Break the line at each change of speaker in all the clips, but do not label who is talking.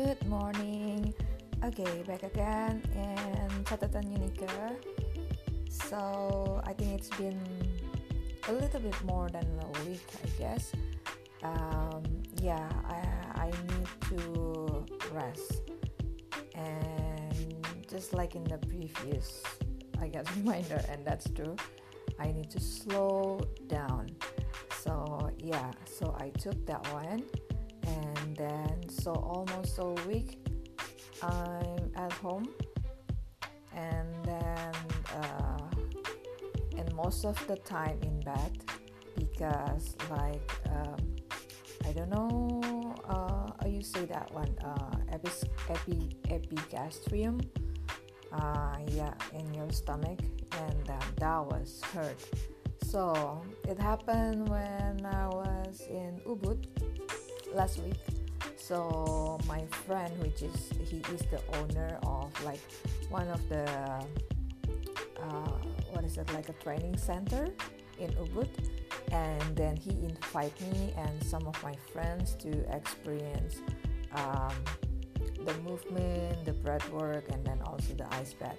Good morning. Okay, back again in Catatan Unica. So I think it's been a little bit more than a week, I guess. Um, yeah, I, I need to rest, and just like in the previous, I got reminder, and that's true. I need to slow down. So yeah, so I took that one and then so almost a week I'm at home. And then uh, and most of the time in bed because like um, I don't know uh, you say that one uh, epi, epigastrium uh, yeah in your stomach. And um, that was hurt. So it happened when I was in Ubud last week. So my friend which is he is the owner of like one of the uh, what is it like a training center in ubud. And then he invite me and some of my friends to experience um, the movement the breath work and then also the ice bath.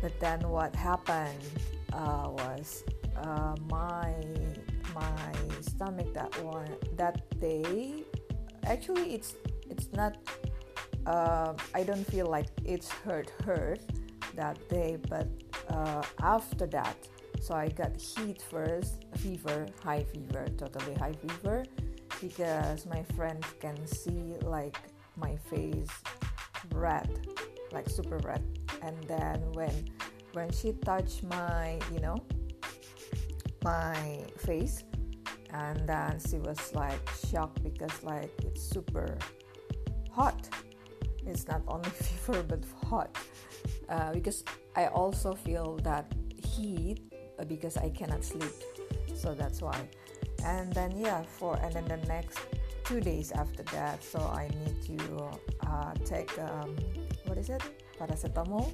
But then what happened uh, was uh, my my stomach that one that day actually it's it's not uh, I don't feel like it's hurt hurt that day but uh, after that so I got heat first fever high fever totally high fever because my friends can see like my face red like super red. And then when when she touched my you know my face. And then she was like shocked because like it's super hot. It's not only fever but hot. Uh, because i also feel that heat uh, because i cannot sleep. So that's why. And then yeah for and then the next two days after that so i need to uh, take um, what is it? Paracetamol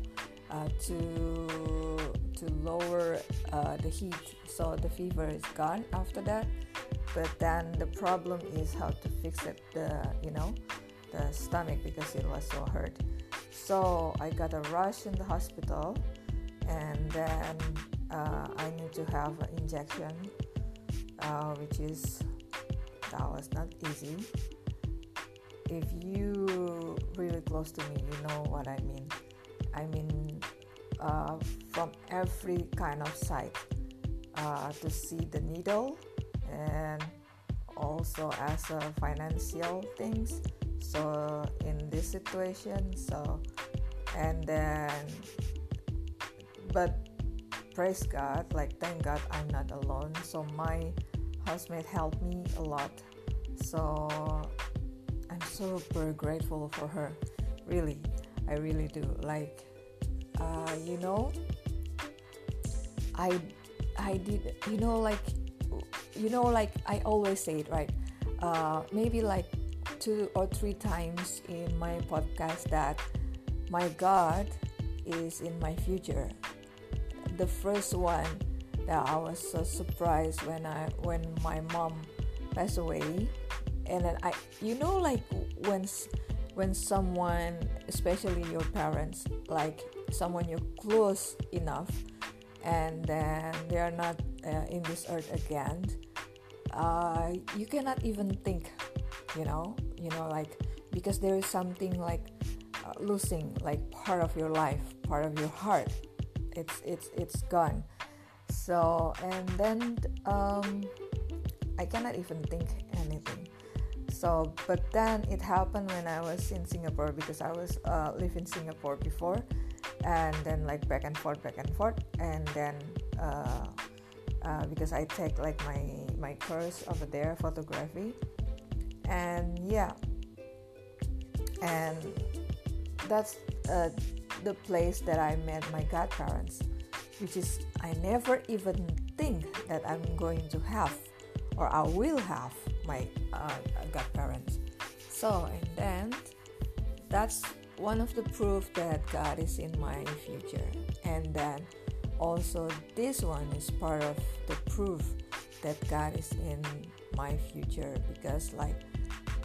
uh, to to lower uh, the heat. So the fever is gone after that. But then the problem is how to fix it the you know the stomach because it was so hurt. So i got a rush in the hospital and then uh, i need to have an injection uh, which is that was not easy. If you really close to me you know what i mean i mean uh, from every kind of side uh, to see the needle and also as a financial things. So in this situation so and then but praise god like thank god i'm not alone. So my housemate helped me a lot. So i'm super grateful for her really i really do. Like uh, you know i i did you know like you know like i always say it right? Uh, maybe like two or three times in my podcast that my god is in my future. The first one that i was so surprised when i when my mom passed away. And then i you know like when when someone especially your parents like someone you're close enough and then they are not uh, in this earth again uh, you cannot even think you know you know like because there is something like uh, losing like part of your life part of your heart. It's it's it's gone. So and then um, i cannot even think anything so but then it happened when i was in singapore because i was uh, live in singapore before. And then like back and forth back and forth. And then uh, uh, because I take like my my course over there photography. And yeah. And that's uh, the place that I met my godparents which is I never even think that I'm going to have or I will have my uh, godparents. So and then that's one of the proof that God is in my future. And then also this one is part of the proof that God is in my future. Because like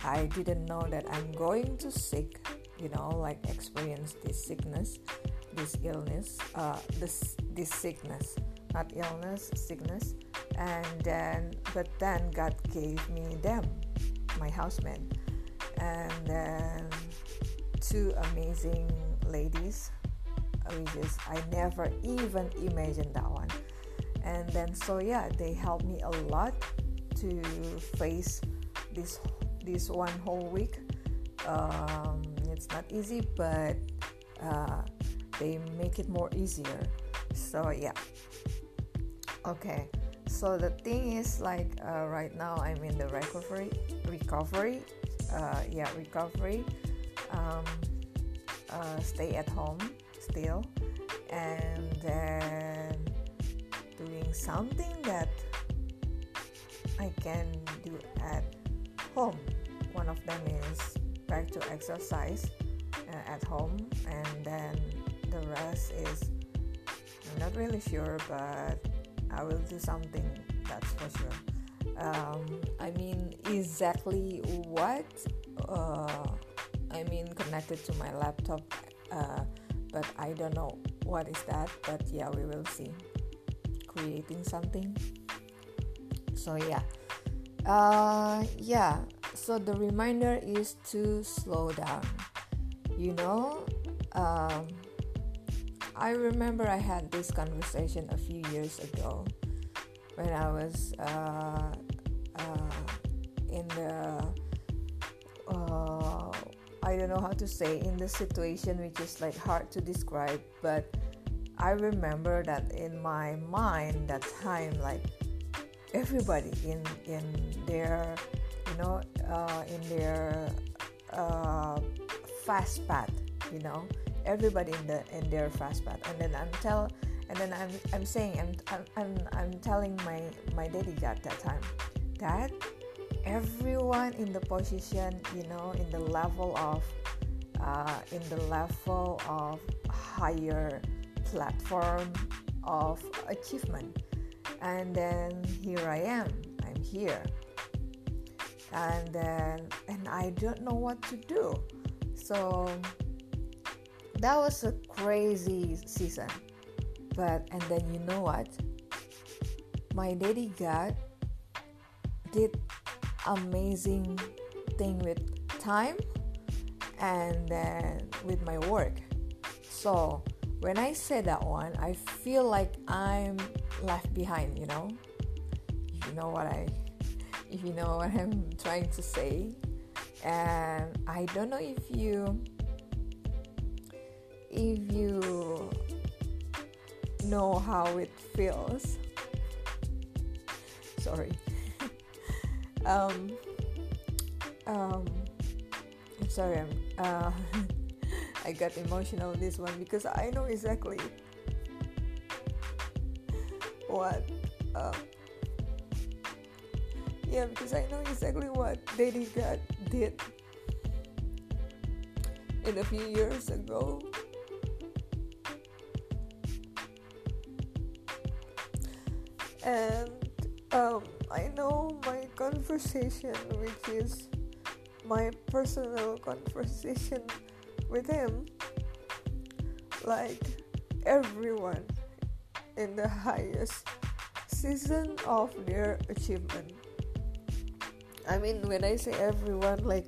I didn't know that I'm going to sick, you know, like experience this sickness, this illness, uh, this this sickness, not illness, sickness, and then but then God gave me them, my housemen, and then two amazing ladies, which is I never even imagined that one, and then so yeah, they helped me a lot to face this this one whole week. Um, it's not easy, but uh, they make it more easier. So yeah. Okay. So the thing is, like uh, right now, I'm in the recovery. Recovery. Uh, yeah, recovery. Um, uh, stay at home still, and then doing something that I can do at home. One of them is back to exercise uh, at home, and then the rest is I'm not really sure, but I will do something that's for sure. Um, I mean, exactly what uh, I mean connected to my laptop, uh, but I don't know what is that. But yeah, we will see. Creating something. So yeah, uh, yeah so the reminder is to slow down you know um, i remember i had this conversation a few years ago when i was uh, uh, in the uh, i don't know how to say in the situation which is like hard to describe but i remember that in my mind that time like everybody in in their you know uh, in their uh, fast path you know everybody in the in their fast path and then i'm tell and then i'm i'm saying i'm i'm i'm, telling my my daddy at that time that everyone in the position you know in the level of uh, in the level of higher platform of achievement and then here I am. I'm here. And then and I don't know what to do. So that was a crazy season. But and then you know what? My daddy God did amazing thing with time and then with my work. So when I say that one, I feel like I'm left behind, you know? If you know what I if you know what I'm trying to say. And I don't know if you if you know how it feels. Sorry. um um I'm sorry I'm uh I got emotional on this one because I know exactly what uh, yeah because I know exactly what Daddy God did in a few years ago and um, I know my conversation which is my personal conversation with him like everyone in the highest season of their achievement. I mean, when I say everyone, like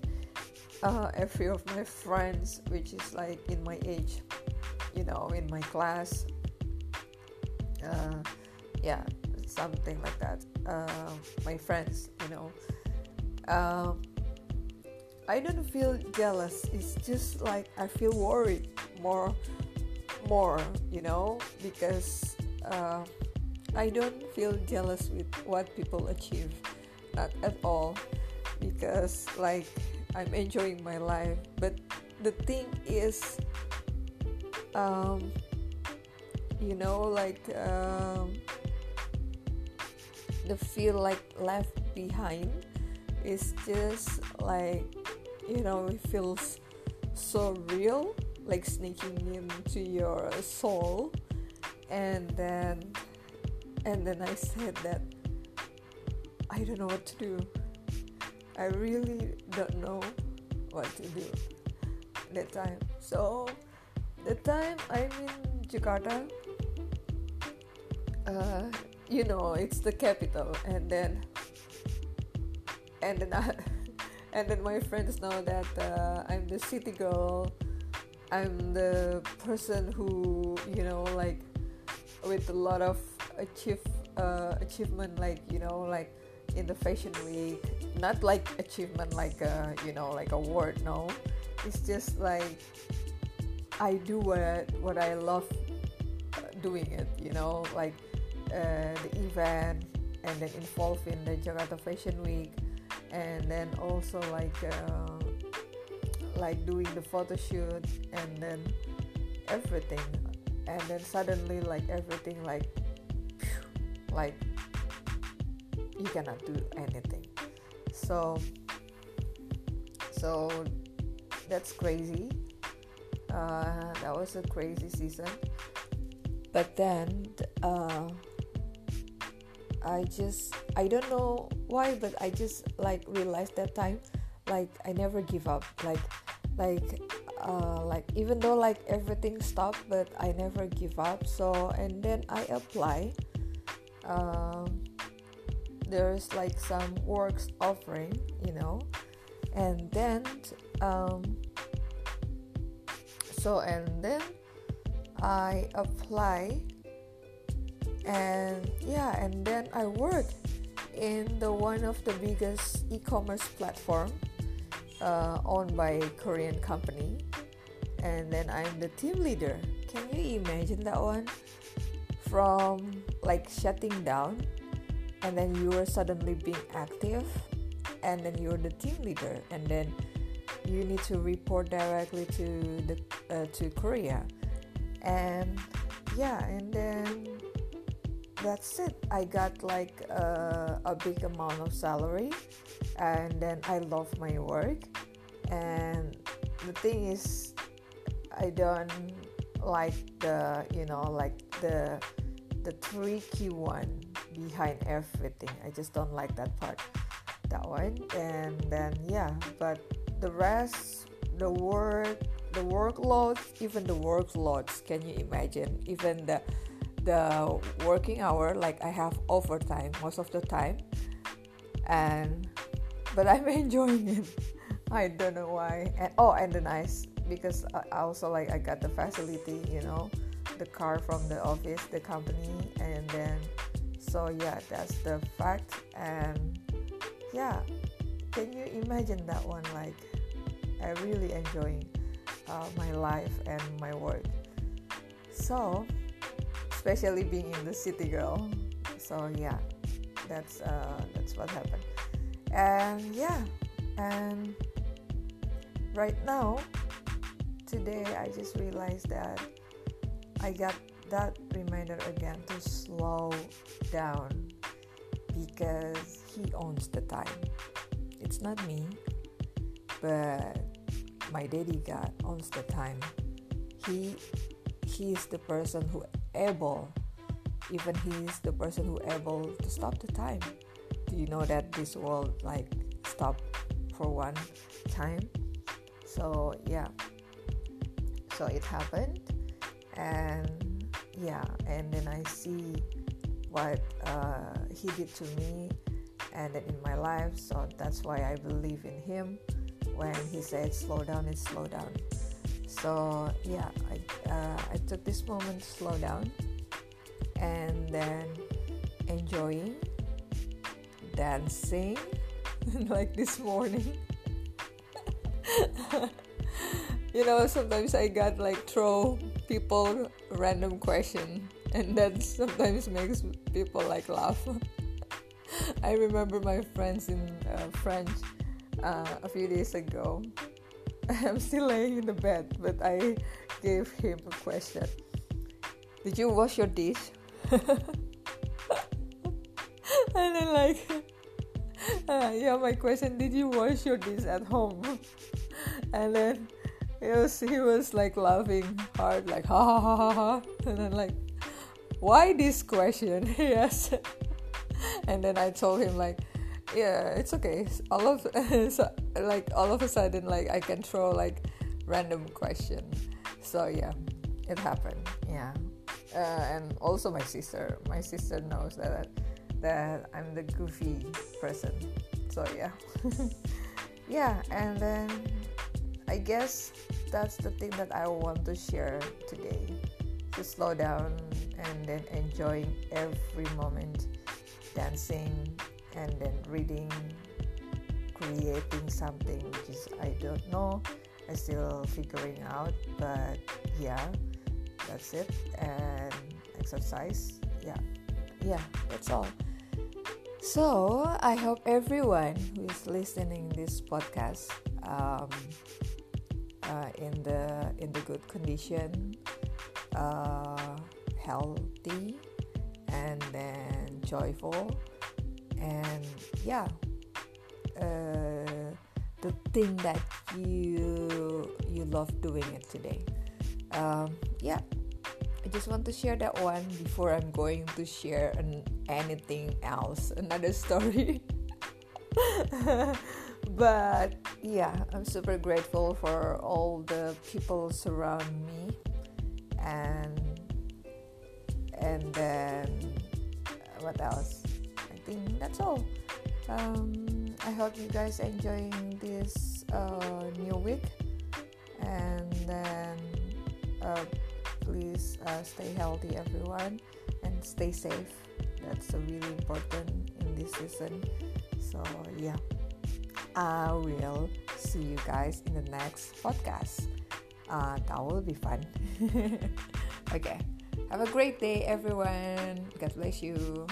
uh, every of my friends, which is like in my age, you know, in my class, uh, yeah, something like that. Uh, my friends, you know. Uh, I don't feel jealous. It's just like I feel worried more, more, you know, because uh, I don't feel jealous with what people achieve, not at all, because like I'm enjoying my life. But the thing is, um, you know, like um, the feel like left behind is just like you know it feels so real like sneaking into your soul and then and then i said that i don't know what to do I really don't know what to do that time. So the time I'm in Jakarta, uh, you know, it's the capital, and then and then I, and then my friends know that uh, I'm the city girl. I'm the person who you know like with a lot of achieve uh, achievement like you know like in the fashion week. Not like achievement like a you know like a word no. It's just like i do what what i love uh, doing it you know like uh, the event and then involved in the jakarta fashion week and then also like uh, like doing the photo shoot and then everything. And then suddenly like everything like like you cannot do anything. So so that's crazy. Uh, that was a crazy season. But then uh, i just i don't know why but i just like realized that time like i never give up. Like like uh, like even though like everything stopped but i never give up. So and then i apply um, there's like some works offering you know? And then um, so and then i apply and yeah and then i work in the one of the biggest e-commerce platform uh, owned by a korean company. And then i'm the team leader. Can you imagine that one? From like shutting down and then you are suddenly being active and then you're the team leader and then you need to report directly to the uh, to Korea. And yeah and then that's it I got like uh, a big amount of salary and then I love my work and the thing is I don't like the you know like the the tricky one behind everything. I just don't like that part. That one. And then yeah, but the rest, the work, the workload, even the workloads, can you imagine? Even the the working hour, like I have overtime most of the time. And but I'm enjoying it. I don't know why. And oh, and the nice because I also like I got the facility, you know the car from the office, the company, and then so yeah, that's the fact. And yeah, can you imagine that one? Like, I really enjoying uh, my life and my work. So, especially being in the city girl. So yeah, that's uh, that's what happened. And yeah, and right now, today I just realized that I got that reminder again to slow down because he owns the time. It's not me, but my daddy God owns the time. He he is the person who able even he's the person who able to stop the time. Do you know that this world like stop for one time? So yeah. So it happened and yeah and then i see what uh, he did to me and then in my life so that's why i believe in him when he said slow down and slow down so yeah i, uh, I took this moment to slow down and then enjoying dancing like this morning. You know sometimes i got like throw people random question and that sometimes makes people like laugh. I remember my friends in uh, french uh, a few days ago i'm still laying in the bed but i gave him a question did you wash your dish and then like uh, yeah my question did you wash your dish at home and then he was he was like laughing hard, like ha ha ha ha ha, and then like, why this question? yes. and then I told him like, yeah, it's okay. All of so, like all of a sudden, like I can throw like random question. So yeah, it happened. Yeah, uh, and also my sister. My sister knows that that I'm the goofy person. So yeah, yeah, and then I guess that's the thing that I want to share today. To slow down and then enjoying every moment, dancing and then reading, creating something which is I don't know. I'm still figuring out, but yeah, that's it. And exercise, yeah, yeah, that's all. So I hope everyone who is listening this podcast um, uh, in the in the good condition, uh, healthy, and then joyful and yeah. Uh, the thing that you you love doing it today. Um, yeah. I just want to share that one before i'm going to share an, anything else another story. But yeah i'm super grateful for all the people surround me. And and then what else that's all. Um, I hope you guys enjoying this uh, new week, and then uh, please uh, stay healthy, everyone, and stay safe. That's really important in this season. So yeah, I will see you guys in the next podcast. Uh, that will be fun. okay. Have a great day, everyone. God bless you.